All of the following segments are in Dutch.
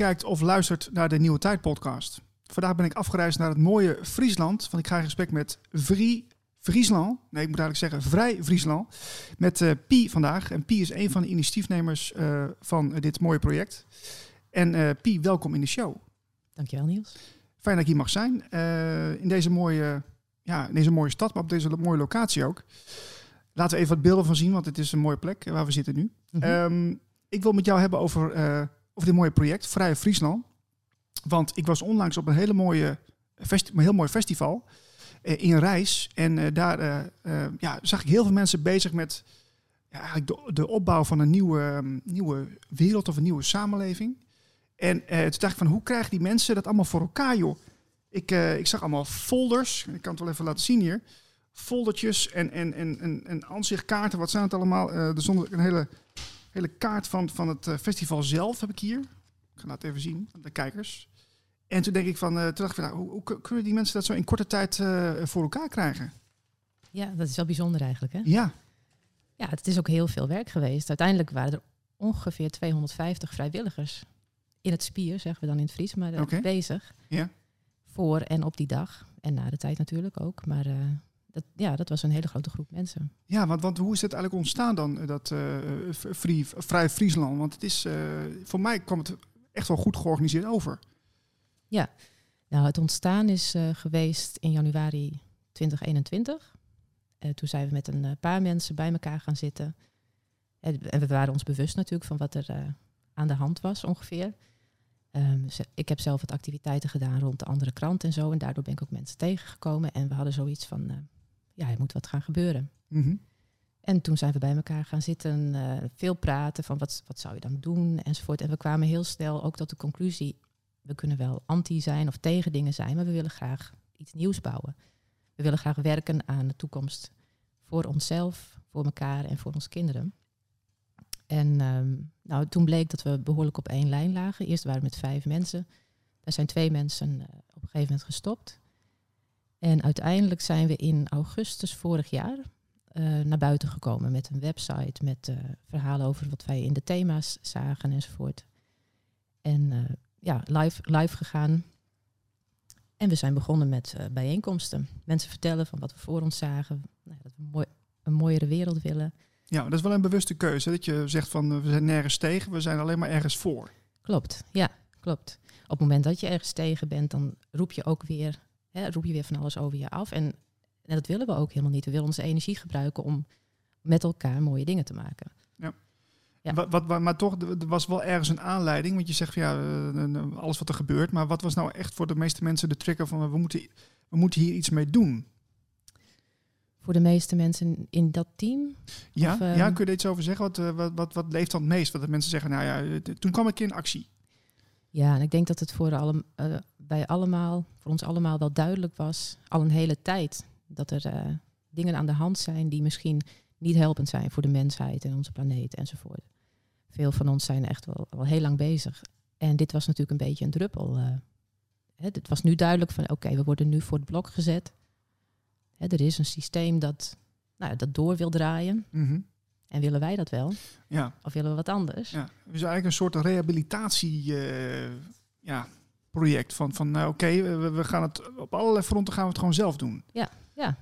Kijkt of luistert naar de Nieuwe Tijd podcast. Vandaag ben ik afgereisd naar het mooie Friesland, want ik ga in gesprek met Vrie Friesland. Nee, ik moet eigenlijk zeggen Vrij Friesland. Met uh, Pie vandaag. En Pie is een van de initiatiefnemers uh, van dit mooie project. En uh, Pie, welkom in de show. Dankjewel Niels. Fijn dat ik hier mag zijn. in, deze mooie, ja, in deze mooie stad, maar op deze mooie locatie ook. Laten we even wat beelden van zien, want het is een mooie plek waar we zitten nu. Mm -hmm. um, ik wil met jou hebben over, over dit mooie project, Vrije Friesland. Want ik was onlangs op een hele mooie een heel mooi festival uh, in Rijs. En uh, daar ja, zag ik heel veel mensen bezig met ja, eigenlijk de, opbouw van een nieuwe, um, nieuwe wereld of een nieuwe samenleving. En toen dacht ik van, hoe krijgen die mensen dat allemaal voor elkaar, joh? Ik, ik zag allemaal folders, ik kan het wel even laten zien hier foldertjes en, en, en, en, en aanzichtkaarten. Wat zijn het allemaal? Er stond een hele, hele kaart van, van het uh, festival zelf, heb ik hier. Ik ga het even zien, de kijkers. En toen denk ik van, uh, toen dacht ik van, nou, hoe, hoe, kunnen die mensen dat zo in korte tijd voor elkaar krijgen? Ja, dat is wel bijzonder eigenlijk, hè? Ja. Ja, het is ook heel veel werk geweest. Uiteindelijk waren er ongeveer 250 vrijwilligers in het spier, zeggen we dan in het Fries, maar okay. bezig. Ja. Voor en op die dag. En na de tijd natuurlijk ook. Maar dat, ja, dat was een hele grote groep mensen. Ja, want, want hoe is het eigenlijk ontstaan dan, dat uh, vrij, vrij Friesland? Want het is, uh, voor mij kwam het echt wel goed georganiseerd over. Ja, nou, het ontstaan is uh, geweest in januari 2021. toen zijn we met een paar mensen bij elkaar gaan zitten. En, we waren ons bewust natuurlijk van wat er aan de hand was ongeveer. Um, ik heb zelf wat activiteiten gedaan rond de andere krant en zo. En daardoor ben ik ook mensen tegengekomen. En we hadden zoiets van, ja, er moet wat gaan gebeuren. Mm -hmm. En toen zijn we bij elkaar gaan zitten, uh, veel praten van wat, wat zou je dan doen enzovoort. En we kwamen heel snel ook tot de conclusie, we kunnen wel anti zijn of tegen dingen zijn, maar we willen graag iets nieuws bouwen. We willen graag werken aan de toekomst voor onszelf, voor elkaar en voor onze kinderen. En um, nou, toen bleek dat we behoorlijk op één lijn lagen. Eerst waren we met vijf mensen. Daar zijn twee mensen uh, op een gegeven moment gestopt. En uiteindelijk zijn we in augustus vorig jaar uh, naar buiten gekomen met een website met uh, verhalen over wat wij in de thema's zagen enzovoort. En uh, ja, live, live gegaan. En we zijn begonnen met bijeenkomsten. Mensen vertellen van wat we voor ons zagen. Nou, dat we mooi, een mooiere wereld willen. Ja, dat is wel een bewuste keuze. Dat je zegt van we zijn nergens tegen, we zijn alleen maar ergens voor. Klopt, ja, klopt. Op het moment dat je ergens tegen bent, dan roep je ook weer Hè, roep je weer van alles over je af. En, en dat willen we ook helemaal niet. We willen onze energie gebruiken om met elkaar mooie dingen te maken. Ja. ja. Wat, wat, maar toch, er was wel ergens een aanleiding. Want je zegt van ja, alles wat er gebeurt. Maar wat was nou echt voor de meeste mensen de trigger van we moeten, we moeten hier iets mee doen? Voor de meeste mensen in dat team? Ja, of, ja kun je er iets over zeggen? Wat, wat, wat, wat leeft dan het meest? Wat de mensen zeggen, nou ja, toen kwam ik in actie. Ja, en ik denk dat het voor alle, uh, bij allemaal, voor ons allemaal wel duidelijk was, al een hele tijd, dat er uh, dingen aan de hand zijn die misschien niet helpend zijn voor de mensheid en onze planeet enzovoort. Veel van ons zijn echt wel, wel heel lang bezig. En dit was natuurlijk een beetje een druppel. Uh, hè, het was nu duidelijk van oké, okay, we worden nu voor het blok gezet. Hè, er is een systeem dat, nou, dat door wil draaien. Mm -hmm. En willen wij dat wel? Ja. Of willen we wat anders? Ja, dus eigenlijk een soort rehabilitatie uh, ja, project van, van nou oké, okay, we, we, gaan het op allerlei fronten gaan we het gewoon zelf doen. Ja, ja.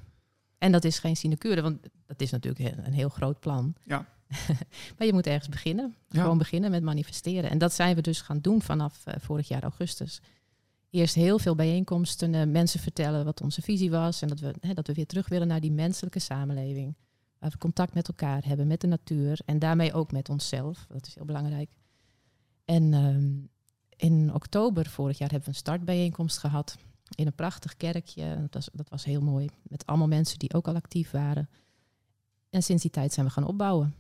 En dat is geen sinecure, want dat is natuurlijk een heel groot plan. Ja. maar je moet ergens beginnen. Ja. Gewoon beginnen met manifesteren. En dat zijn we dus gaan doen vanaf uh, vorig jaar augustus. Eerst heel veel bijeenkomsten, uh, mensen vertellen wat onze visie was en dat we, hè, dat we weer terug willen naar die menselijke samenleving. Waar we contact met elkaar hebben, met de natuur en daarmee ook met onszelf. Dat is heel belangrijk. En um, in oktober vorig jaar hebben we een startbijeenkomst gehad in een prachtig kerkje. Dat was, dat was heel mooi. Met allemaal mensen die ook al actief waren. En sinds die tijd zijn we gaan opbouwen.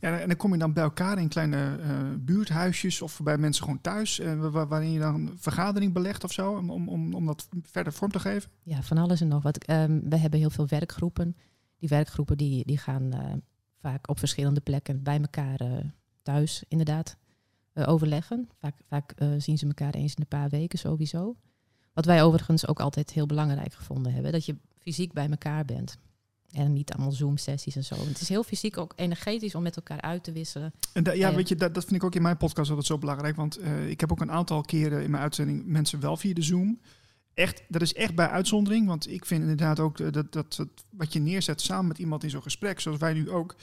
Ja, en dan kom je dan bij elkaar in kleine uh, buurthuisjes of bij mensen gewoon thuis, uh, waarin je dan een vergadering belegt of zo, om, om, om dat verder vorm te geven? Ja, van alles en nog wat. Um, we hebben heel veel werkgroepen. Die werkgroepen die, die gaan uh, vaak op verschillende plekken bij elkaar thuis, inderdaad uh, overleggen. Vaak, vaak uh, zien ze elkaar eens in een paar weken sowieso. Wat wij overigens ook altijd heel belangrijk gevonden hebben, dat je fysiek bij elkaar bent. En niet allemaal Zoom-sessies en zo. Het is heel fysiek ook energetisch om met elkaar uit te wisselen. En da- ja, weet je, dat, dat vind ik ook in mijn podcast altijd zo belangrijk. Want eh, ik heb ook een aantal keren in mijn uitzending mensen wel via de Zoom. Echt, dat is echt bij uitzondering. Want ik vind inderdaad ook eh, dat, dat, dat wat je neerzet samen met iemand in zo'n gesprek, zoals wij nu ook,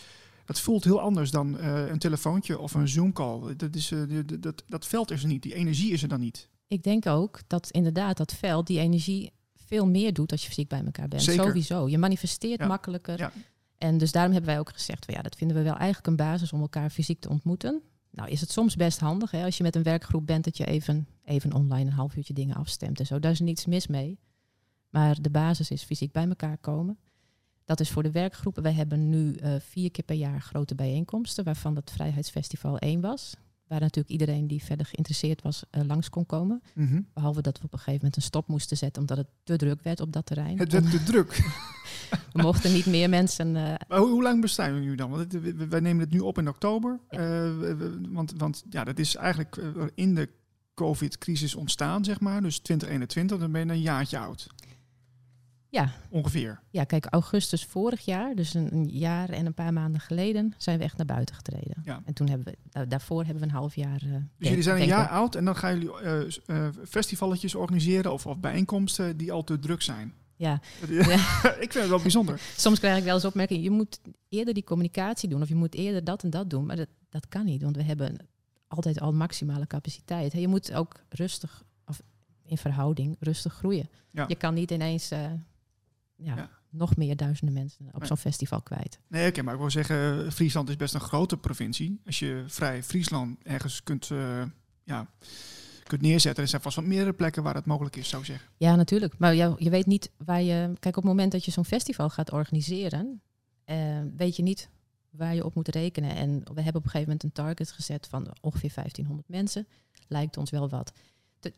dat voelt heel anders dan eh, een telefoontje of een Zoom-call. Dat, is, eh, dat, dat veld is er niet, die energie is er dan niet. Ik denk ook dat inderdaad dat veld die energie veel meer doet als je fysiek bij elkaar bent. Zeker. Sowieso. Je manifesteert Ja. makkelijker. Ja. En dus daarom hebben wij ook gezegd, van, ja, dat vinden we wel eigenlijk een basis om elkaar fysiek te ontmoeten. Nou is het soms best handig hè, als je met een werkgroep bent dat je even, even online een half uurtje dingen afstemt en zo. Daar is niets mis mee. Maar de basis is fysiek bij elkaar komen. Dat is voor de werkgroepen. Wij hebben nu eh, vier keer per jaar grote bijeenkomsten, waarvan het Vrijheidsfestival één was. Waar natuurlijk iedereen die verder geïnteresseerd was eh, langs kon komen. Mhm. Behalve dat we op een gegeven moment een stop moesten zetten omdat het te druk werd op dat terrein. Het werd te druk. We mochten niet meer mensen. eh, Maar hoe, hoe lang bestaan we nu dan? Want het- wij nemen het nu op in oktober. Ja. Want, want ja, dat is eigenlijk in de COVID-crisis ontstaan, zeg maar. Dus 2021, dan ben je een jaartje oud. Ja. Ongeveer. ja, kijk, augustus vorig jaar, dus een, een jaar en een paar maanden geleden, zijn we echt naar buiten getreden. Ja. En toen hebben we, da- daarvoor hebben we een half jaar. eh, Dus jullie zijn een jaar oud en dan gaan jullie eh s- eh, festivaletjes organiseren of, of bijeenkomsten die al te druk zijn. Ja, Dat- ik vind het wel bijzonder. soms krijg ik wel eens opmerkingen. Je moet eerder die communicatie doen of je moet eerder dat en dat doen. Maar dat, dat kan niet, want we hebben altijd al maximale capaciteit. Je moet ook rustig, of in verhouding, rustig groeien. Ja. Je kan niet ineens eh, ja, Ja. nog meer duizenden mensen op Nee. zo'n festival kwijt. Nee, oké, maar ik wil zeggen, eh, Friesland is best een grote provincie. Als je vrij Friesland ergens kunt, eh, ja, kunt neerzetten, er zijn vast wat meerdere plekken waar het mogelijk is, zou ik zeggen. Ja, natuurlijk. Maar ja, je weet niet waar je. Kijk, op het moment dat je zo'n festival gaat organiseren, eh, weet je niet waar je op moet rekenen. En we hebben op een gegeven moment een target gezet van ongeveer 1500 mensen. Lijkt ons wel wat.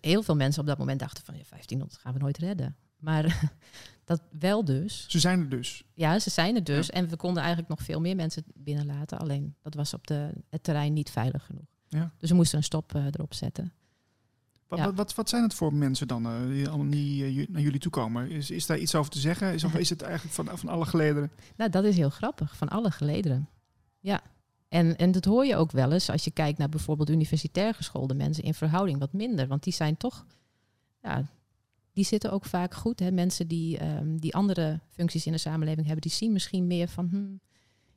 Heel veel mensen op dat moment dachten van ja, 1500 gaan we nooit redden. Maar dat wel dus. Ze zijn er dus. Ja, ze zijn er dus. En we konden eigenlijk nog veel meer mensen binnenlaten. Alleen dat was op de, het terrein niet veilig genoeg. Ja. Dus we moesten een stop eh, erop zetten. Wat, Ja. wat, wat, zijn het voor mensen dan eh, die allemaal niet eh, naar jullie toe komen? Is, is daar iets over te zeggen? Is, of is het eigenlijk van, van alle gelederen? Nou, dat is heel grappig, van alle gelederen. Ja. En, en dat hoor je ook wel eens als je kijkt naar bijvoorbeeld universitair geschoolde mensen in verhouding wat minder. Want die zijn toch, ja, die zitten ook vaak goed. Hè? Mensen die, ehm, die andere functies in de samenleving hebben, die zien misschien meer van, hm,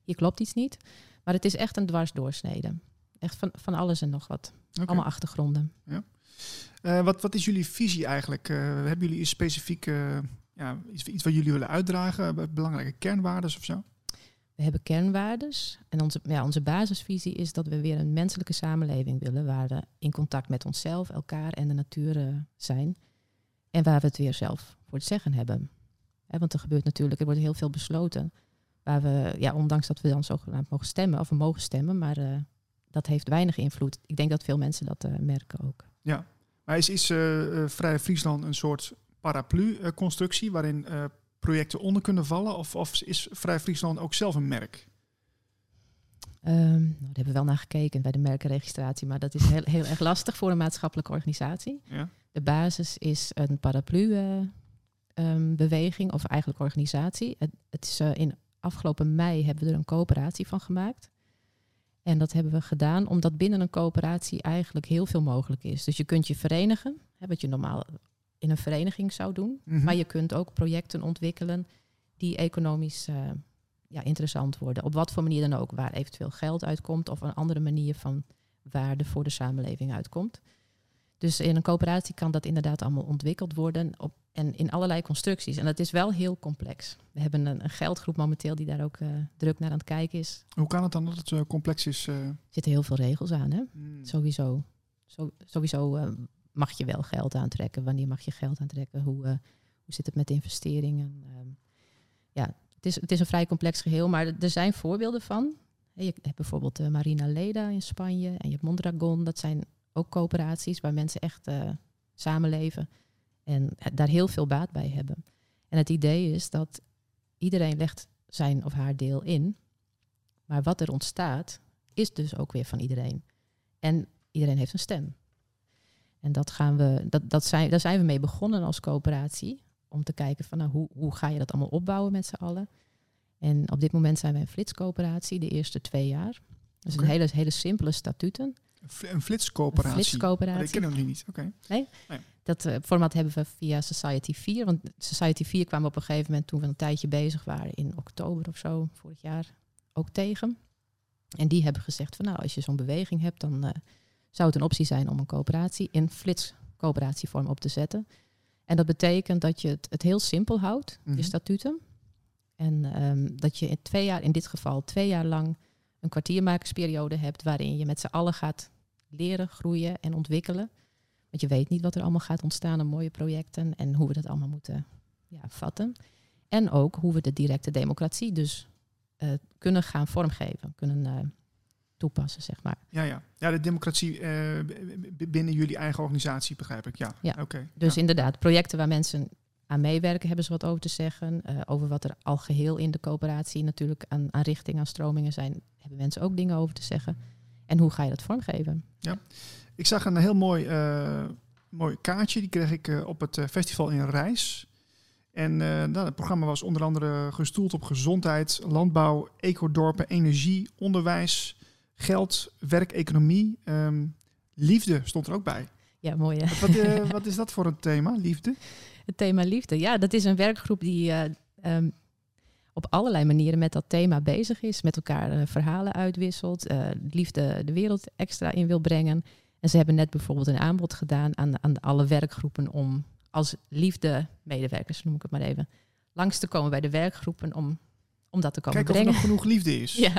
hier klopt iets niet. Maar het is echt een dwarsdoorsnede. Echt van, van alles en nog wat. Allemaal achtergronden. Eh, wat, wat is jullie visie eigenlijk? Eh, hebben jullie een specifiek, ja, iets, iets wat jullie willen uitdragen? Belangrijke kernwaarden of zo? We hebben kernwaardes. En onze, ja, onze basisvisie is dat we weer een menselijke samenleving willen. Waar we in contact met onszelf, elkaar en de natuur eh, zijn. En waar we het weer zelf voor het zeggen hebben. Want er gebeurt natuurlijk, er wordt heel veel besloten. Waar we, ja, ondanks dat we dan zogenaamd mogen stemmen, of we mogen stemmen, maar eh, dat heeft weinig invloed. Ik denk dat veel mensen dat eh, merken ook. Maar is, is eh, eh, Vrij Friesland een soort paraplu-constructie waarin projecten onder kunnen vallen? Of, of is Vrij Friesland ook zelf een merk? Ehm, nou, daar hebben we wel naar gekeken bij de merkenregistratie, maar dat is heel, heel erg lastig voor een maatschappelijke organisatie. Ja? De basis is een paraplu-beweging, of eigenlijk organisatie. Het, het is, eh, in afgelopen mei hebben we er een coöperatie van gemaakt. En dat hebben we gedaan omdat binnen een coöperatie eigenlijk heel veel mogelijk is. Dus je kunt je verenigen, hè, wat je normaal in een vereniging zou doen. Mhm. Maar je kunt ook projecten ontwikkelen die economisch eh, ja, interessant worden. Op wat voor manier dan ook, waar eventueel geld uitkomt of een andere manier van waarde voor de samenleving uitkomt. Dus in een coöperatie kan dat inderdaad allemaal ontwikkeld worden op, en in allerlei constructies. En dat is wel heel complex. We hebben een, een geldgroep momenteel die daar ook eh, druk naar aan het kijken is. Hoe kan het dan dat het zo complex is? eh? Er zitten heel veel regels aan, hè? Hmm. Sowieso. Zo, sowieso eh, mag je wel geld aantrekken. Wanneer mag je geld aantrekken? Hoe, hoe zit het met investeringen? Ehm, ja, het is, het is een vrij complex geheel, maar er zijn voorbeelden van. Je hebt bijvoorbeeld eh, Marina Leda in Spanje en je hebt Mondragon. Dat zijn ook coöperaties waar mensen echt eh, samenleven en het- daar heel veel baat bij hebben. En het idee is dat iedereen legt zijn of haar deel in, maar wat er ontstaat is dus ook weer van iedereen. En iedereen heeft een stem. En dat gaan we, dat, dat zijn, daar zijn we mee begonnen als coöperatie. Om te kijken van nou, hoe, hoe ga je dat allemaal opbouwen met z'n allen. En op dit moment zijn we een flitscoöperatie, de eerste twee jaar. Dus Oké. een hele, hele simpele statuten. Een fl- Een flitscoöperatie. Een flitscoöperatie. Oh, kennen we nu niet. Oké. Dat eh, format hebben we via Society 4. Want Society 4 kwam op een gegeven moment toen we een tijdje bezig waren, in oktober of zo, vorig jaar, ook tegen. En die hebben gezegd van nou, als je zo'n beweging hebt, dan eh, zou het een optie zijn om een coöperatie in flitscoöperatievorm op te zetten. En dat betekent dat je het, het heel simpel houdt, Mhm. je statuten. En ehm, dat je in twee jaar, in dit geval twee jaar lang, een kwartiermakersperiode hebt waarin je met z'n allen gaat leren, groeien en ontwikkelen. Want je weet niet wat er allemaal gaat ontstaan aan mooie projecten en hoe we dat allemaal moeten ja, vatten. En ook hoe we de directe democratie dus eh, kunnen gaan vormgeven, kunnen eh, toepassen, zeg maar. Ja, ja. Ja, de democratie eh, binnen jullie eigen organisatie, begrijp ik. Ja, Ja. oké. Dus ja. inderdaad, projecten waar mensen aan meewerken, hebben ze wat over te zeggen. Eh, over wat er al geheel in de coöperatie natuurlijk aan, aan richting, aan stromingen zijn, hebben mensen ook dingen over te zeggen. En hoe ga je dat vormgeven? Ik zag een heel mooi, eh, mooi kaartje. Die kreeg ik op het festival in Rijs. En eh, nou, het programma was onder andere gestoeld op gezondheid, landbouw, ecodorpen, energie, onderwijs, geld, werk, economie. Ehm, liefde stond er ook bij. Ja, mooi hè? Wat, eh, wat is dat voor een thema, liefde? Het thema liefde. Ja, dat is een werkgroep die eh, ehm, op allerlei manieren met dat thema bezig is. Met elkaar eh, verhalen uitwisselt. liefde de wereld extra in wil brengen. En ze hebben net bijvoorbeeld een aanbod gedaan aan, aan alle werkgroepen om als liefde medewerkers, noem ik het maar even, langs te komen bij de werkgroepen om, om dat te komen Kijk of er brengen. nog genoeg liefde is. Ja,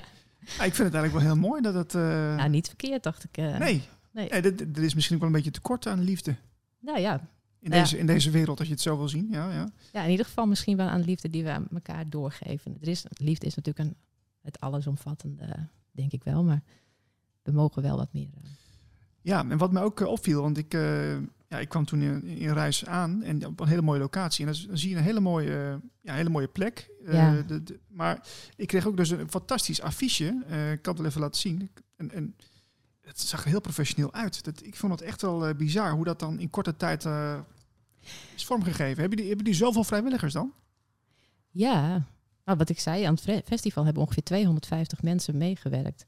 Ah, ik vind het eigenlijk wel heel mooi dat het... eh, nou, niet verkeerd, dacht ik. eh. nee, nee. nee. dit- dit- er is misschien ook wel een beetje tekort aan liefde. Nou ja. In, Ja. deze, in deze wereld, als je het zo wil zien. Ja, ja. ja, in ieder geval misschien wel aan liefde die we aan elkaar doorgeven. Er is, liefde is natuurlijk een, het allesomvattende, denk ik wel, maar we mogen wel wat meer. eh, Ja, en wat mij ook opviel, want ik, ja, ik kwam toen in, in Reis aan en op een hele mooie locatie. En dan, zie je een hele mooie, ja, hele mooie plek. Eh, Ja. de, de- maar ik kreeg ook dus een fantastisch affiche. Eh, ik kan het wel even laten zien. En, en het zag er heel professioneel uit. Dat, ik vond het echt wel eh, bizar hoe dat dan in korte tijd is vormgegeven. Hebben die, hebben die zoveel vrijwilligers dan? Ja, nou, wat ik zei, aan het festival hebben ongeveer 250 mensen meegewerkt.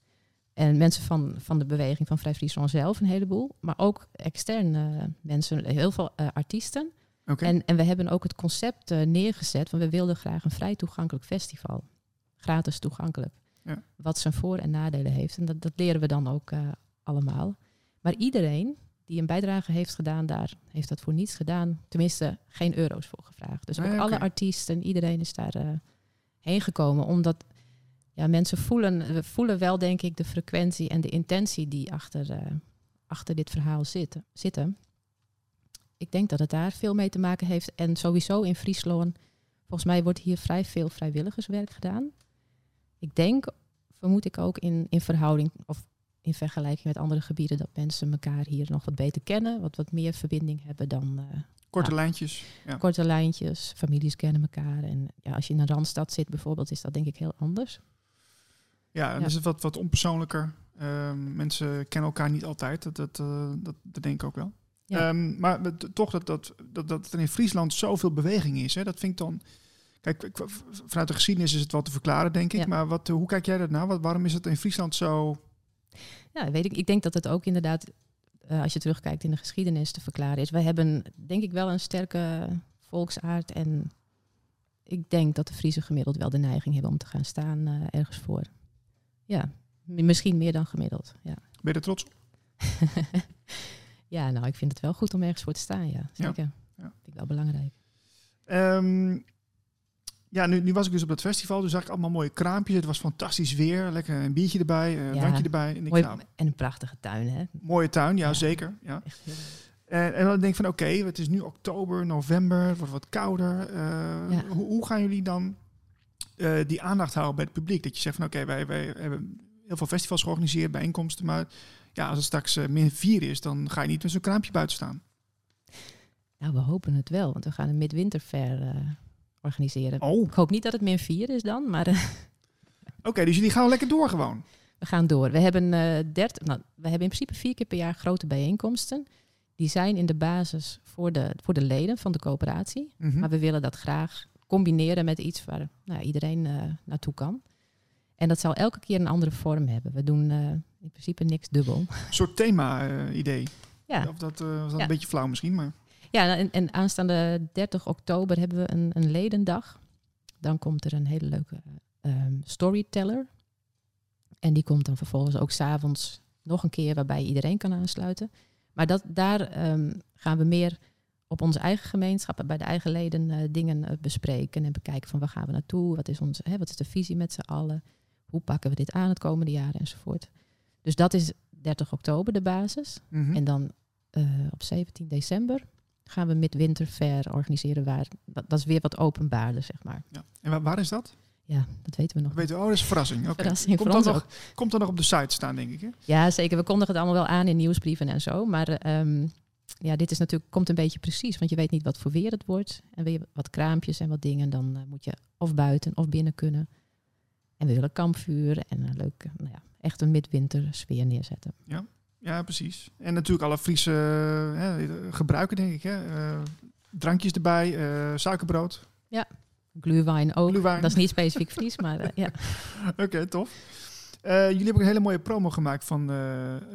En mensen van, van de beweging van Vrij Friesland zelf, een heleboel. Maar ook externe eh, mensen, heel veel eh, artiesten. Oké. En, en we hebben ook het concept eh, neergezet, want we wilden graag een vrij toegankelijk festival. Gratis toegankelijk. Ja. Wat zijn voor- en nadelen heeft. En dat, dat leren we dan ook allemaal. Maar iedereen die een bijdrage heeft gedaan daar, heeft dat voor niets gedaan. Tenminste, geen euro's voor gevraagd. Dus ook oké. alle artiesten, iedereen is daar heen gekomen. Omdat ja, mensen voelen, we voelen wel, denk ik, de frequentie en de intentie die achter, eh, achter dit verhaal zitten, zitten. Ik denk dat het daar veel mee te maken heeft. En sowieso in Friesland, volgens mij wordt hier vrij veel vrijwilligerswerk gedaan. Ik denk, vermoed ik ook in, in verhouding of in vergelijking met andere gebieden, dat mensen elkaar hier nog wat beter kennen, wat, wat meer verbinding hebben dan eh, Korte lijntjes. Ja. korte lijntjes. Families kennen elkaar. En ja, als je in een randstad zit bijvoorbeeld, is dat denk ik heel anders. Ja, Ja. is het wat, wat onpersoonlijker. Ehm, mensen kennen elkaar niet altijd. Dat, dat, eh, dat, dat denk ik ook wel. Ja. Ehm, maar toch dat, dat, dat, dat er in Friesland zoveel beweging is. Hè, dat vind ik dan... Kijk, vanuit de geschiedenis is het wel te verklaren, denk ik. Ja. Maar wat, hoe kijk jij dat nou? Wat, waarom is het in Friesland zo... Ja, weet ik. Ik denk dat het ook inderdaad, eh, als je terugkijkt in de geschiedenis, te verklaren is. Wij hebben denk ik wel een sterke volksaard. En ik denk dat de Friese gemiddeld wel de neiging hebben om te gaan staan eh, ergens voor. Ja, misschien meer dan gemiddeld. Ja. Ben je er trots op? ja, nou, ik vind het wel goed om ergens voor te staan. Ja, zeker. Ja. Vind ik wel belangrijk. Ehm, ja, nu, nu was ik dus op dat festival. Dus zag ik allemaal mooie kraampjes. Het was fantastisch weer. Lekker een biertje erbij, een Ja. drankje erbij. En ik, Mooi, nou, en een prachtige tuin, hè? mooie tuin, ja, Ja. zeker. Ja. Echt heel En, en dan denk ik van oké, het is nu oktober, november, het wordt wat kouder. Eh, Ja. hoe, hoe gaan jullie dan eh, die aandacht houden bij het publiek? Dat je zegt van oké, wij, wij hebben heel veel festivals georganiseerd, bijeenkomsten, maar ja, als het straks eh, min 4 is, dan ga je niet met zo'n kraampje buiten staan. Nou, we hopen het wel, want we gaan een midwinterfair eh organiseren. Oh, Ik hoop niet dat het min 4 is dan, maar oké, dus jullie gaan lekker door gewoon. we gaan door. We hebben, 30, nou, we hebben in principe vier keer per jaar grote bijeenkomsten. Die zijn in de basis voor de, voor de leden van de coöperatie. Mhm. Maar we willen dat graag combineren met iets waar nou, iedereen uh, naartoe kan. En dat zal elke keer een andere vorm hebben. We doen uh, in principe niks dubbel. Een soort thema-idee. ja. Of dat was dat een beetje flauw misschien, maar... Ja, en, en, aanstaande 30 oktober hebben we een, een ledendag. Dan komt er een hele leuke um, storyteller. En die komt dan vervolgens ook s'avonds nog een keer waarbij iedereen kan aansluiten. Maar dat, daar um, gaan we meer op onze eigen gemeenschappen, bij de eigen leden, uh, dingen uh, bespreken en bekijken van waar gaan we naartoe, wat is, onze, hè, wat is de visie met z'n allen, hoe pakken we dit aan het komende jaar enzovoort. Dus dat is 30 oktober de basis. Mm -hmm. En dan uh, op 17 december gaan we Midwinterfair organiseren. Waar, dat, dat, is weer wat openbaarder, zeg maar. Ja. En waar, waar, is dat? Ja, dat weten we nog. Weten we, oh, dat is verrassing. Okay. verrassing komt, dan nog, komt dan nog op de site staan, denk ik. Hè? Ja, zeker. We kondigen het allemaal wel aan in nieuwsbrieven en zo. Maar um, ja, dit is natuurlijk, komt een beetje precies. Want je weet niet wat voor weer het wordt. En wil je wat kraampjes en wat dingen, dan uh, moet je of buiten of binnen kunnen. En we willen kampvuur en een leuke, nou ja, echt een midwinter sfeer neerzetten. Ja. Ja, precies. En natuurlijk alle Friese gebruiken, denk ik. Hè. Uh, drankjes erbij, suikerbrood. Ja, gluwijn ook. Glühwein. Dat is niet specifiek Fries, maar ja. Oké, okay, tof. Jullie hebben een hele mooie promo gemaakt van,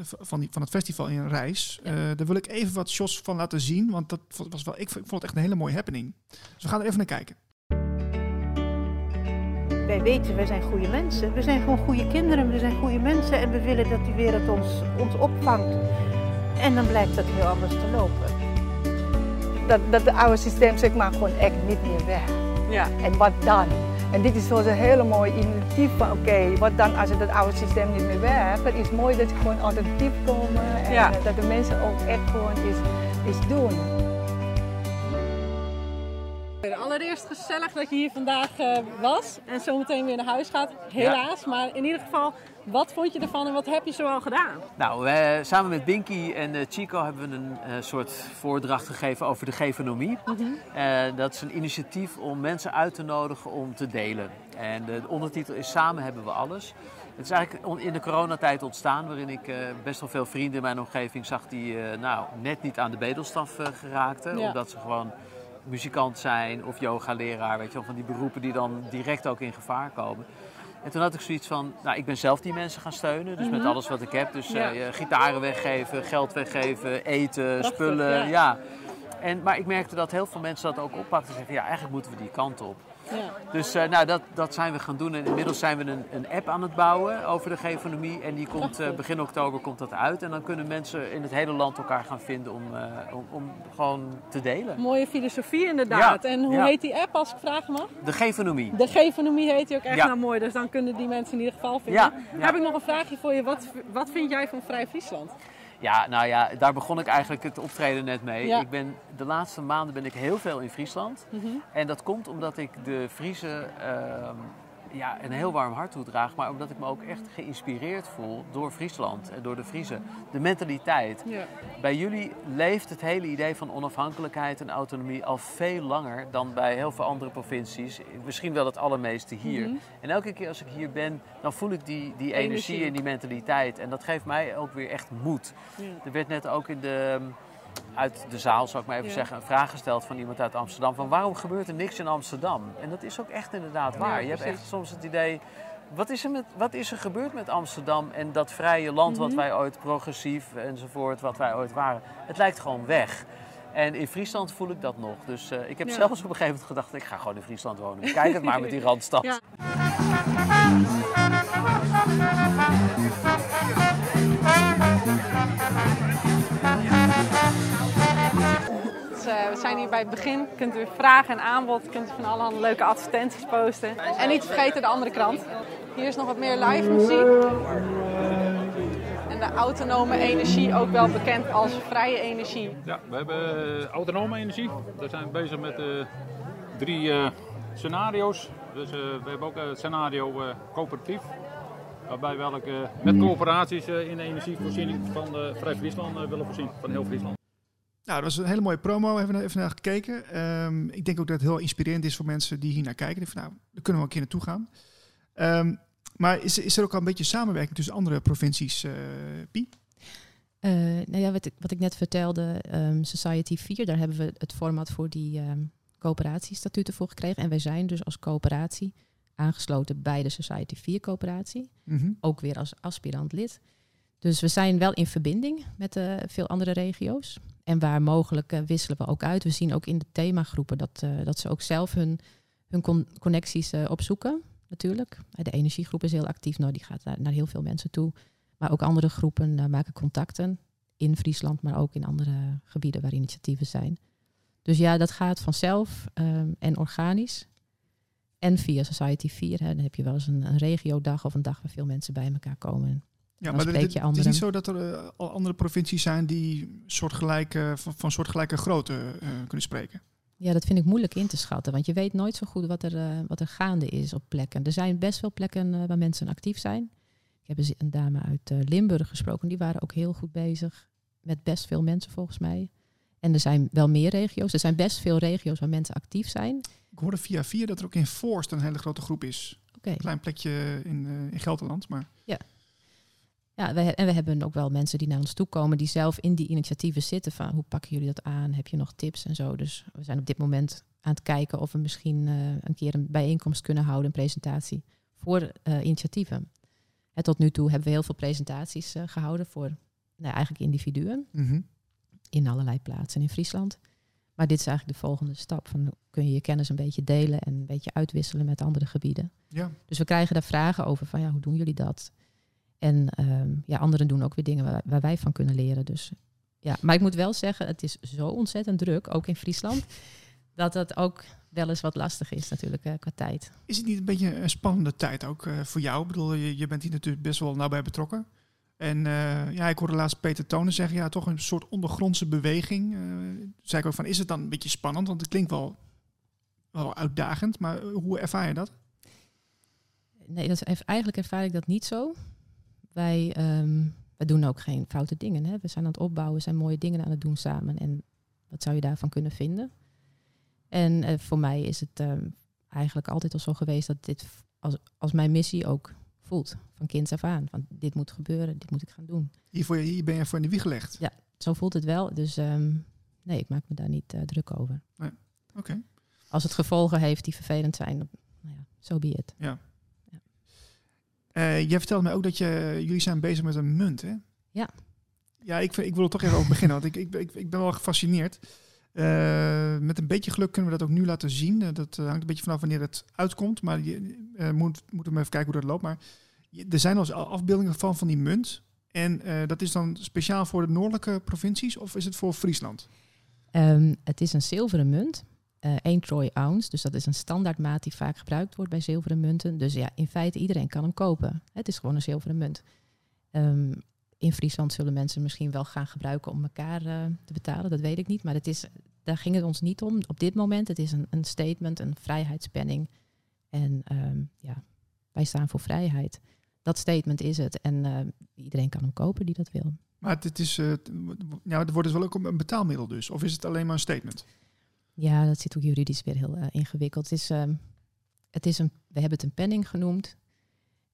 van, die, van het festival in Reis. Ja. daar wil ik even wat shots van laten zien, want dat was wel, ik, vond het echt een hele mooie happening. Dus we gaan er even naar kijken wij weten, wij zijn goede mensen. We zijn gewoon goede kinderen, we zijn goede mensen en we willen dat die wereld ons, ons opvangt. En dan blijkt dat heel anders te lopen. Dat, dat het oude systeem zeg maar gewoon echt niet meer weg. Ja. En wat dan? En dit is zo'n hele mooie initiatief van oké, wat dan als het, het oude systeem niet meer werkt. Het is mooi dat je gewoon alternatief komen en ja. dat de mensen ook echt gewoon iets, iets doen. Allereerst gezellig dat je hier vandaag uh, was en zometeen weer naar huis gaat. Helaas, ja. maar in ieder geval, wat vond je ervan en wat heb je zoal gedaan? Nou, samen met Binky en uh, Chico hebben we een soort voordracht gegeven over de gefonomie. Mm -hmm. dat is een initiatief om mensen uit te nodigen om te delen. En de ondertitel is Samen hebben we alles. Het is eigenlijk in de coronatijd ontstaan, waarin ik best wel veel vrienden in mijn omgeving zag die nou, net niet aan de bedelstaf geraakten. Ja. Omdat ze gewoon muzikant zijn of yogaleraar, weet je wel, van die beroepen die dan direct ook in gevaar komen. En toen had ik zoiets van, nou, ik ben zelf die mensen gaan steunen, dus met mhm. alles wat ik heb. Dus ja. uh, gitaren weggeven, geld weggeven, eten, Prachtig, spullen, ja. ja. En, maar ik merkte dat heel veel mensen dat ook oppakten en zeggen, ja, eigenlijk moeten we die kant op. Ja. Dus uh, nou, dat, dat zijn we gaan doen. En inmiddels zijn we een, een app aan het bouwen over de geofonomie. En die komt uh, begin oktober komt dat uit. En dan kunnen mensen in het hele land elkaar gaan vinden om, uh, om, om, gewoon te delen. Mooie filosofie inderdaad. Ja. En hoe ja. heet die app als ik vragen mag? De geofonomie. De geofonomie heet die ook echt nou mooi. Dus dan kunnen die mensen in ieder geval vinden. Heb ik nog een vraagje voor je. Wat, wat vind jij van Vrij Friesland? Ja, nou ja, daar begon ik eigenlijk het optreden net mee. Ja. Ik ben, de laatste maanden ben ik heel veel in Friesland. Mm -hmm. En dat komt omdat ik de Friese uh, ja, een heel warm hart toedraag. Maar omdat ik me ook echt geïnspireerd voel door Friesland en door de Friese. De mentaliteit. Ja. Bij jullie leeft het hele idee van onafhankelijkheid en autonomie al veel langer dan bij heel veel andere provincies. Misschien wel het allermeeste hier. Mm -hmm. En elke keer als ik hier ben, dan voel ik die, die energie, energie en die mentaliteit. En dat geeft mij ook weer echt moed. Ja. Er werd net ook in de uit de zaal, zou ik maar even ja. zeggen, een vraag gesteld van iemand uit Amsterdam. Van waarom gebeurt er niks in Amsterdam? En dat is ook echt inderdaad waar. Ja, je hebt echt soms het idee, wat is, er met, wat is er gebeurd met Amsterdam en dat vrije land mm -hmm. wat wij ooit progressief enzovoort, wat wij ooit waren? Het lijkt gewoon weg. En in Friesland voel ik dat nog. Dus uh, ik heb ja. zelfs op een gegeven moment gedacht, ik ga gewoon in Friesland wonen. Kijk het maar met die Randstad. Ja. We zijn hier bij het begin. Kunt u vragen en aanbod, kunt u van allerhande leuke advertenties posten. En niet vergeten de andere krant. Hier is nog wat meer live muziek. En de autonome energie, ook wel bekend als vrije energie. Ja, we hebben autonome energie. We zijn bezig met uh, drie uh, scenario's. Dus uh, we hebben ook het scenario coöperatief. Waarbij we met coöperaties in de energievoorziening van Vrij Friesland willen voorzien, van heel Friesland. Nou, dat was een hele mooie promo. Hebben we even naar gekeken. Um, ik denk ook dat het heel inspirerend is voor mensen die hier naar kijken. Van, nou, daar kunnen we een keer naartoe gaan. Um, maar is, is er ook al een beetje samenwerking tussen andere provincies, uh, Pie? Uh, nou ja, wat ik, wat ik net vertelde, um, Society 4, daar hebben we het format voor die coöperatiestatuten voor gekregen. En wij zijn dus als coöperatie aangesloten bij de Society 4 coöperatie. Mhm. Ook weer als aspirant lid. Dus we zijn wel in verbinding met uh, veel andere regio's. En waar mogelijk uh, wisselen we ook uit. We zien ook in de themagroepen dat, uh, dat ze ook zelf hun, hun con connecties opzoeken, natuurlijk. De energiegroep is heel actief, nou, die gaat naar, heel veel mensen toe. Maar ook andere groepen maken contacten in Friesland, maar ook in andere gebieden waar initiatieven zijn. Dus ja, dat gaat vanzelf um, en organisch. En via Society 4, hè, dan heb je wel eens een, een regiodag of een dag waar veel mensen bij elkaar komen. Ja, maar het, het is niet zo dat er uh, al andere provincies zijn die soortgelijke, van, van soortgelijke grootte uh, kunnen spreken. Ja, dat vind ik moeilijk in te schatten, want je weet nooit zo goed wat er, uh, wat er gaande is op plekken. Er zijn best wel plekken waar mensen actief zijn. Ik heb een dame uit Limburg gesproken, die waren ook heel goed bezig met best veel mensen volgens mij. En er zijn wel meer regio's. Er zijn best veel regio's waar mensen actief zijn. Ik hoorde via via dat er ook in Forst een hele grote groep is. Okay. Een klein plekje in, in Gelderland, maar... Ja, ja we, en we hebben ook wel mensen die naar ons toe komen... die zelf in die initiatieven zitten van... hoe pakken jullie dat aan? Heb je nog tips en zo? Dus we zijn op dit moment aan het kijken... of we misschien uh, een keer een bijeenkomst kunnen houden... een presentatie voor uh, initiatieven. En tot nu toe hebben we heel veel presentaties gehouden... voor nou, eigenlijk individuen... Mm -hmm. in allerlei plaatsen in Friesland... Maar dit is eigenlijk de volgende stap. Van kun je je kennis een beetje delen en een beetje uitwisselen met andere gebieden. Ja. Dus we krijgen daar vragen over van ja, hoe doen jullie dat? En um, ja, anderen doen ook weer dingen waar, waar, wij van kunnen leren. Dus ja, maar ik moet wel zeggen, het is zo ontzettend druk, ook in Friesland, dat het ook wel eens wat lastig is natuurlijk uh, qua tijd. Is het niet een beetje een spannende tijd ook uh, voor jou? Ik bedoel, je, je bent hier natuurlijk best wel nauw bij betrokken. En uh, ja, ik hoorde laatst Peter Tonen zeggen, ja, toch een soort ondergrondse beweging. Uh, zei ik ook van, is het dan een beetje spannend? Want het klinkt wel, wel uitdagend, maar hoe ervaar je dat? Nee, dat eigenlijk ervaar ik dat niet zo. Wij, um, wij doen ook geen foute dingen. Hè? We zijn aan het opbouwen, zijn mooie dingen aan het doen samen. En wat zou je daarvan kunnen vinden? En uh, voor mij is het um, eigenlijk altijd al zo geweest dat dit als, als mijn missie ook voelt. Van kinds af aan. Van dit moet gebeuren, dit moet ik gaan doen. Hier, voor je, hier ben je voor in de wieg gelegd? Ja, zo voelt het wel. Dus um, nee, ik maak me daar niet uh, druk over. Nee. Oké. Okay. Als het gevolgen heeft die vervelend zijn, nou ja, zo so be it. Ja. Uh, jij vertelde mij ook dat je, jullie zijn bezig met een munt, hè? Ja. Ja, ik, ik wil er toch even over beginnen, want ik, ik, ik, ben wel gefascineerd. Uh, met een beetje geluk kunnen we dat ook nu laten zien. Uh, dat hangt een beetje vanaf wanneer het uitkomt. Maar je moet, moeten we even kijken hoe dat loopt. Maar je, er zijn al afbeeldingen van, van die munt. En dat is dan speciaal voor de noordelijke provincies of is het voor Friesland? Um, het is een zilveren munt. 1 troy ounce. Dus dat is een standaardmaat die vaak gebruikt wordt bij zilveren munten. Dus ja, in feite iedereen kan hem kopen. Het is gewoon een zilveren munt. Um, in Friesland zullen mensen misschien wel gaan gebruiken om elkaar uh, te betalen. Dat weet ik niet. Maar het is, daar ging het ons niet om op dit moment. Het is een, een statement, een vrijheidspenning. En um, ja, wij staan voor vrijheid. Dat statement is het. En uh, iedereen kan hem kopen die dat wil. Maar het, is, uh, ja, het wordt dus wel ook een betaalmiddel dus? Of is het alleen maar een statement? Ja, dat zit ook juridisch weer heel ingewikkeld. Het is, um, het is een, we hebben het een penning genoemd.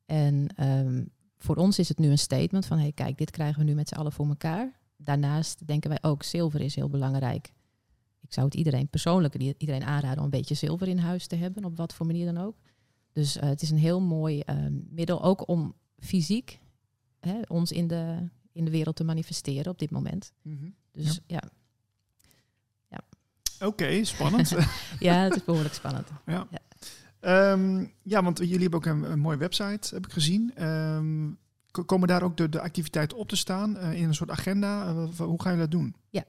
En um, voor ons is het nu een statement van, hey, kijk, dit krijgen we nu met z'n allen voor elkaar. Daarnaast denken wij ook, zilver is heel belangrijk. Ik zou het iedereen persoonlijk iedereen aanraden om een beetje zilver in huis te hebben, op wat voor manier dan ook. Dus uh, het is een heel mooi uh, middel, ook om fysiek hè, ons in de, in de wereld te manifesteren op dit moment. Mm -hmm. Dus ja. ja. Oké, okay, spannend. ja, het is behoorlijk spannend. Ja. ja. Um, ja, want jullie hebben ook een, een mooie website, heb ik gezien. Um, komen daar ook de, de activiteiten op te staan uh, in een soort agenda? Uh, hoe gaan jullie dat doen? Ja,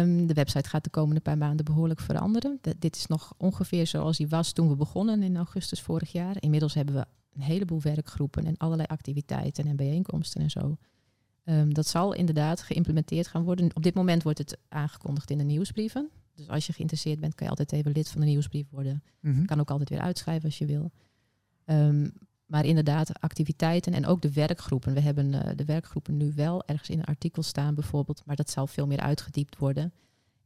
um, de website gaat de komende paar maanden behoorlijk veranderen. De, dit is nog ongeveer zoals die was toen we begonnen in augustus vorig jaar. Inmiddels hebben we een heleboel werkgroepen en allerlei activiteiten en bijeenkomsten en zo. dat zal inderdaad geïmplementeerd gaan worden. Op dit moment wordt het aangekondigd in de nieuwsbrieven. Dus als je geïnteresseerd bent, kan je altijd even lid van de nieuwsbrief worden. Mhm. Mm -hmm. Kan ook altijd weer uitschrijven als je wil. Um, maar inderdaad, activiteiten en ook de werkgroepen. We hebben uh, de werkgroepen nu wel ergens in een artikel staan bijvoorbeeld, maar dat zal veel meer uitgediept worden.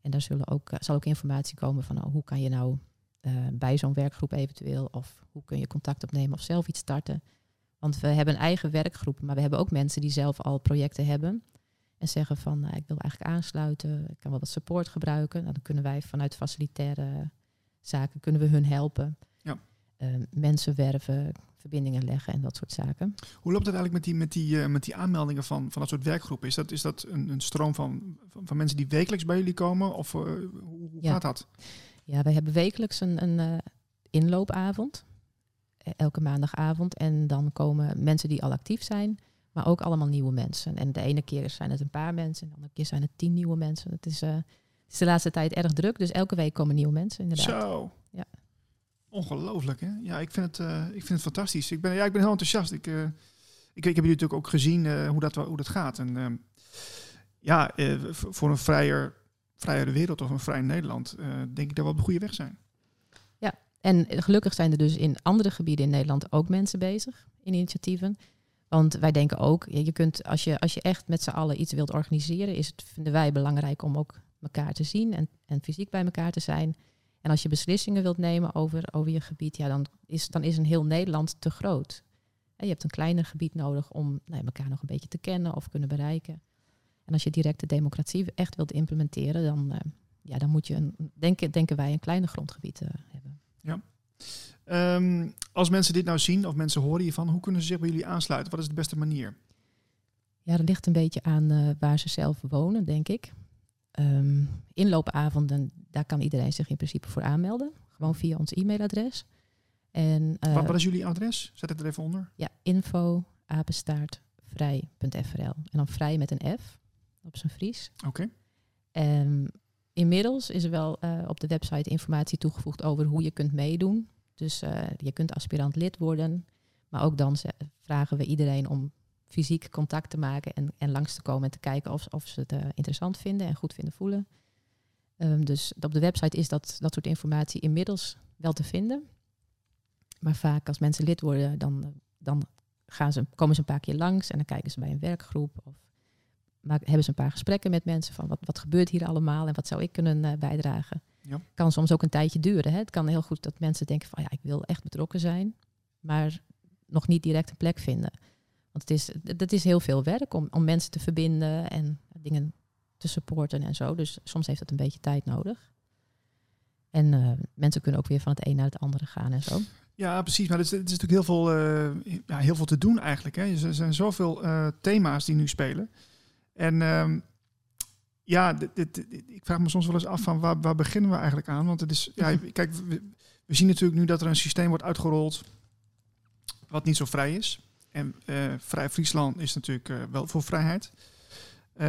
En daar zullen ook, uh, zal ook informatie komen van oh, hoe kan je nou uh, bij zo'n werkgroep eventueel, of hoe kun je contact opnemen of zelf iets starten. Want we hebben eigen werkgroepen, maar we hebben ook mensen die zelf al projecten hebben. En zeggen van, nou, ik wil eigenlijk aansluiten, ik kan wel wat support gebruiken. Nou, dan kunnen wij vanuit facilitaire zaken kunnen we hun helpen. Ja. Ehm, mensen werven, verbindingen leggen en dat soort zaken. Hoe loopt het eigenlijk met die, met die, eh, met die aanmeldingen van, van dat soort werkgroepen? Is dat, is dat een, een stroom van, van, van mensen die wekelijks bij jullie komen? Of eh, hoe, Ja. gaat dat? Ja, we hebben wekelijks een, een eh, inloopavond. eh, Elke maandagavond. En dan komen mensen die al actief zijn, maar ook allemaal nieuwe mensen. En de ene keer zijn het een paar mensen, en de andere keer zijn het tien nieuwe mensen. Het is, eh, het is de laatste tijd erg druk, dus elke week komen nieuwe mensen inderdaad. Zo. Ja. Ongelooflijk, hè? Ja, ik vind het, eh, ik vind het fantastisch. Ik ben, ja, ik ben heel enthousiast. Ik, eh, ik, ik heb jullie natuurlijk ook gezien hoe, dat, hoe dat gaat. En ehm, ja, voor een vrijer, vrijere wereld of een vrij Nederland, denk ik dat we op de goede weg zijn. En gelukkig zijn er dus in andere gebieden in Nederland ook mensen bezig in initiatieven. Want wij denken ook, ja, je kunt, als, je, als je echt met z'n allen iets wilt organiseren, is het, vinden wij belangrijk om ook elkaar te zien en, en fysiek bij elkaar te zijn. En als je beslissingen wilt nemen over, over je gebied, ja, dan, is, dan is een heel Nederland te groot. Je hebt een kleiner gebied nodig om nou, elkaar nog een beetje te kennen of kunnen bereiken. En als je directe democratie echt wilt implementeren, dan, eh, ja, dan moet je, een, denken, denken wij, een kleiner grondgebied eh, hebben. Ehm, als mensen dit nou zien of mensen horen hiervan, hoe kunnen ze zich bij jullie aansluiten? Wat is de beste manier? Ja, dat ligt een beetje aan eh, waar ze zelf wonen, denk ik. Ehm, inloopavonden, daar kan iedereen zich in principe voor aanmelden. Gewoon via ons e-mailadres. En eh, wat, wat is jullie adres? Zet het er even onder. ja, info apenstaartvrij.frl. En dan vrij met een F op zijn Fries. Oké. En inmiddels is er wel eh, op de website informatie toegevoegd over hoe je kunt meedoen. Dus eh, je kunt aspirant lid worden. Maar ook dan vragen we iedereen om fysiek contact te maken en, en langs te komen en te kijken of, of ze het eh, interessant vinden en goed vinden voelen. Ehm, dus op de website is dat, dat soort informatie inmiddels wel te vinden. Maar vaak als mensen lid worden, dan, dan gaan ze, komen ze een paar keer langs en dan kijken ze bij een werkgroep. Of maak, hebben ze een paar gesprekken met mensen van wat, wat gebeurt hier allemaal en wat zou ik kunnen eh, bijdragen. Ja. Kan soms ook een tijdje duren. Hè? Het kan heel goed dat mensen denken van ja, ik wil echt betrokken zijn, maar nog niet direct een plek vinden. Want het is, dat is heel veel werk om, om mensen te verbinden en dingen te supporten en zo. Dus soms heeft het een beetje tijd nodig. En eh, mensen kunnen ook weer van het een naar het andere gaan en zo. Ja, precies. Maar er is, er is natuurlijk heel veel, eh, ja, heel veel te doen eigenlijk. Hè. Er zijn zoveel thema's die nu spelen. En ehm, ja, dit, dit- dit- ik vraag me soms wel eens af van waar, waar beginnen we eigenlijk aan? Want het is, ja, kijk, we, we zien natuurlijk nu dat er een systeem wordt uitgerold wat niet zo vrij is. En eh, Vrij Friesland is natuurlijk eh, wel voor vrijheid. Eh,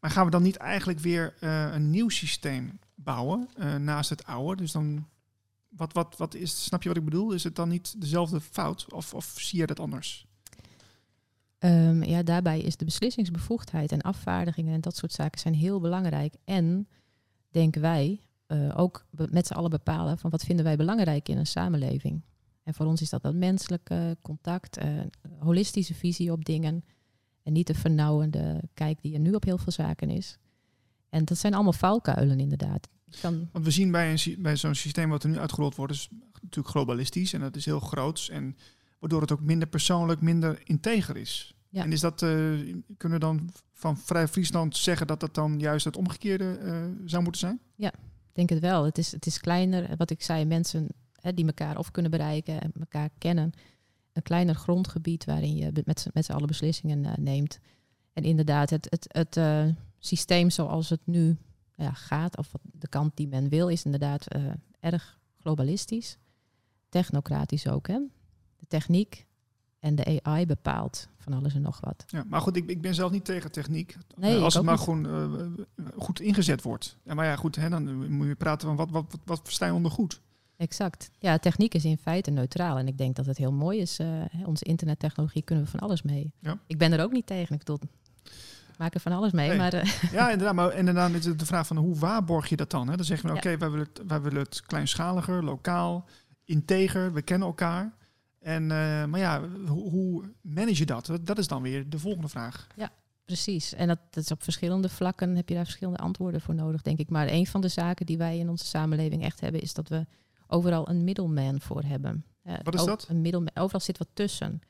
maar gaan we dan niet eigenlijk weer een nieuw systeem bouwen naast het oude? Dus dan wat, wat, wat is, snap je wat ik bedoel? Is het dan niet dezelfde fout of, of zie je dat anders? Ehm, ja, daarbij is de beslissingsbevoegdheid en afvaardigingen en dat soort zaken zijn heel belangrijk. En denken wij eh, ook met z'n allen bepalen van wat vinden wij belangrijk in een samenleving. En voor ons is dat dat menselijke contact, eh, holistische visie op dingen en niet de vernauwende kijk die er nu op heel veel zaken is. En dat zijn allemaal valkuilen inderdaad. Want we zien bij, een, bij zo'n systeem wat er nu uitgerold wordt, is natuurlijk globalistisch en dat is heel groots. En waardoor het ook minder persoonlijk, minder integer is. Ja. En is dat, eh, kunnen we dan van Vrij Friesland zeggen dat dat dan juist het omgekeerde eh, zou moeten zijn? Ik denk het wel. Het is, het is kleiner, wat ik zei, mensen hè, die elkaar of kunnen bereiken en elkaar kennen. Een kleiner grondgebied waarin je met, z'n- met z'n allen beslissingen eh, neemt. En inderdaad, het, het, het systeem zoals het nu ja, gaat, of de kant die men wil, is inderdaad erg globalistisch. Technocratisch ook, hè. De techniek en de AI bepaalt van alles en nog wat. Ja, maar goed, ik, ik ben zelf niet tegen techniek. Nee, Eh, als het maar niet. gewoon eh, goed ingezet wordt. Ja, maar ja, goed, hè, dan moet je praten van wat, wat, wat, wat versta je onder goed? Exact. Ja, techniek is in feite neutraal. En ik denk dat het heel mooi is. hè, onze internettechnologie kunnen we van alles mee. Ja. Ik ben er ook niet tegen. Ik bedoel, we maken van alles mee. Nee. Maar Ja, inderdaad. Maar inderdaad is het de vraag van hoe waarborg je dat dan? Hè? Dan zeggen we, Ja. oké, wij, willen het, wij willen het kleinschaliger, lokaal, integer, we kennen elkaar. En, eh, maar ja, hoe, hoe manage je dat? dat? Is dan weer de volgende vraag. precies. En dat, dat is op verschillende vlakken heb je daar verschillende antwoorden voor nodig, denk ik. Maar een van de zaken die wij in onze samenleving echt hebben, is dat we overal een middleman voor hebben. Eh, Wat is dat? Een middleman, overal zit wat tussen.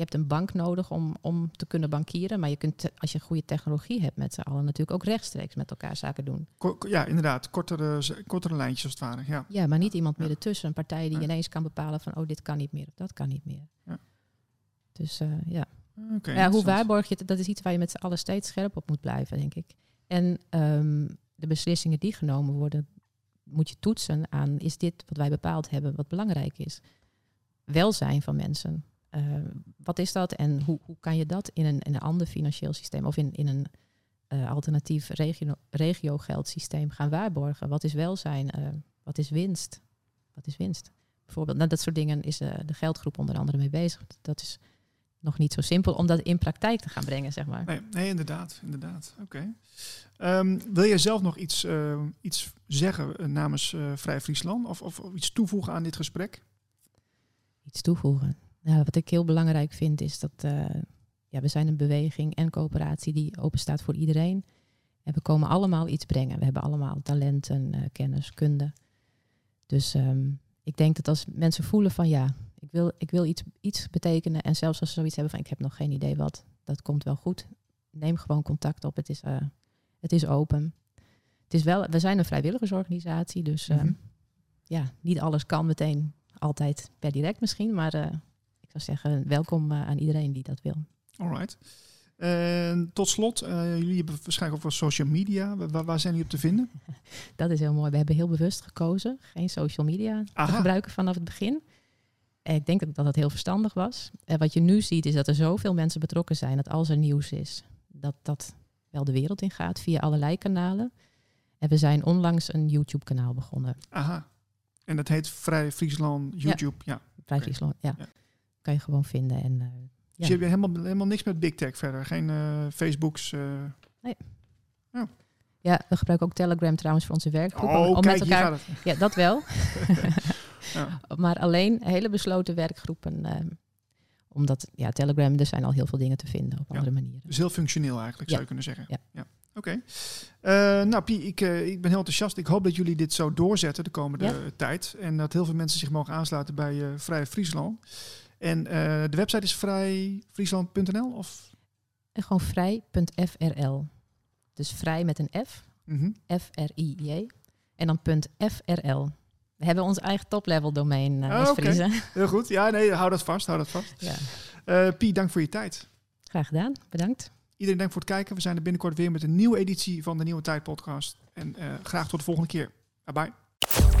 Je hebt een bank nodig om, om te kunnen bankieren. Maar je kunt, als je goede technologie hebt met z'n allen, natuurlijk ook rechtstreeks met elkaar zaken doen. ja, inderdaad. Kortere, kortere lijntjes als het ware. Ja, ja maar niet iemand meer ertussen. Een partij die ineens kan bepalen van, oh, dit kan niet meer of dat kan niet meer. Ja. Dus uh, ja. Okay, ja, hoe waarborg je het? Dat is iets waar je met z'n allen steeds scherp op moet blijven, denk ik. En um, de beslissingen die genomen worden, moet je toetsen aan, is dit wat wij bepaald hebben wat belangrijk is? Welzijn van mensen. Uh, wat is dat en hoe, hoe kan je dat in een, in een ander financieel systeem of in, in een uh, alternatief regio, regiogeldsysteem gaan waarborgen? Wat is welzijn? Uh, wat is winst? Wat is winst? Bijvoorbeeld, nou, dat soort dingen is de geldgroep onder andere mee bezig. Dat is nog niet zo simpel om dat in praktijk te gaan brengen, zeg maar. Nee, nee inderdaad. inderdaad. Oké. Um, wil jij zelf nog iets, iets zeggen namens Vrij Friesland? Of, of, of, iets toevoegen aan dit gesprek? Iets toevoegen? Nou, wat ik heel belangrijk vind is dat uh, ja, we zijn een beweging en coöperatie die open staat voor iedereen. En we komen allemaal iets brengen. We hebben allemaal talenten, kennis, kunde. Dus um, ik denk dat als mensen voelen van ja, ik wil, ik wil iets, iets betekenen. En zelfs als ze zoiets hebben van ik heb nog geen idee wat, dat komt wel goed. Neem gewoon contact op. Het is, uh, het is open. Het is wel, we zijn een vrijwilligersorganisatie, dus uh, mm-hmm. ja, niet alles kan meteen altijd per direct misschien. Maar ik zou zeggen, welkom aan iedereen die dat wil. Alright. En tot slot, jullie hebben waarschijnlijk ook wel social media. Waar, waar, zijn jullie op te vinden? Dat is heel mooi. We hebben heel bewust gekozen geen social media Aha. te gebruiken vanaf het begin. Ik denk dat dat heel verstandig was. En wat je nu ziet is dat er zoveel mensen betrokken zijn dat als er nieuws is, dat dat wel de wereld in gaat via allerlei kanalen. En we zijn onlangs een YouTube-kanaal begonnen. Aha. En dat heet Vrij Friesland YouTube. Ja. Vrij Friesland, ja. ja. Kan je gewoon vinden. En, uh, Dus je hebt helemaal, helemaal niks met Big Tech verder? Geen uh, Facebooks? Uh... Nee. Oh. Ja, we gebruiken ook Telegram trouwens voor onze werkgroep. Oh, om, kijk, met elkaar. Ja, dat wel. Ja. Maar alleen hele besloten werkgroepen. Uh, omdat, ja, Telegram, er zijn al heel veel dingen te vinden op andere manieren. Dus heel functioneel eigenlijk, zou je kunnen zeggen. Ja. ja. Oké. Okay. Uh, nou, Pie, ik, uh, ik ben heel enthousiast. Ik hoop dat jullie dit zo doorzetten de komende ja. tijd. En dat heel veel mensen zich mogen aansluiten bij uh, Vrij Friesland. En de website is vrijfriesland.nl of? En gewoon vrij.frl. Dus vrij met een F. Mm -hmm. F-R-I-J. En dan .frl. We hebben ons eigen top-level domein uh, als okay. Heel goed. Ja, nee, hou dat vast. Hou dat vast. Ja. Uh, Pie, dank voor je tijd. Graag gedaan. Bedankt. Iedereen dank voor het kijken. We zijn er binnenkort weer met een nieuwe editie van de Nieuwe Tijd podcast. En uh, graag tot de volgende keer. Bye bye.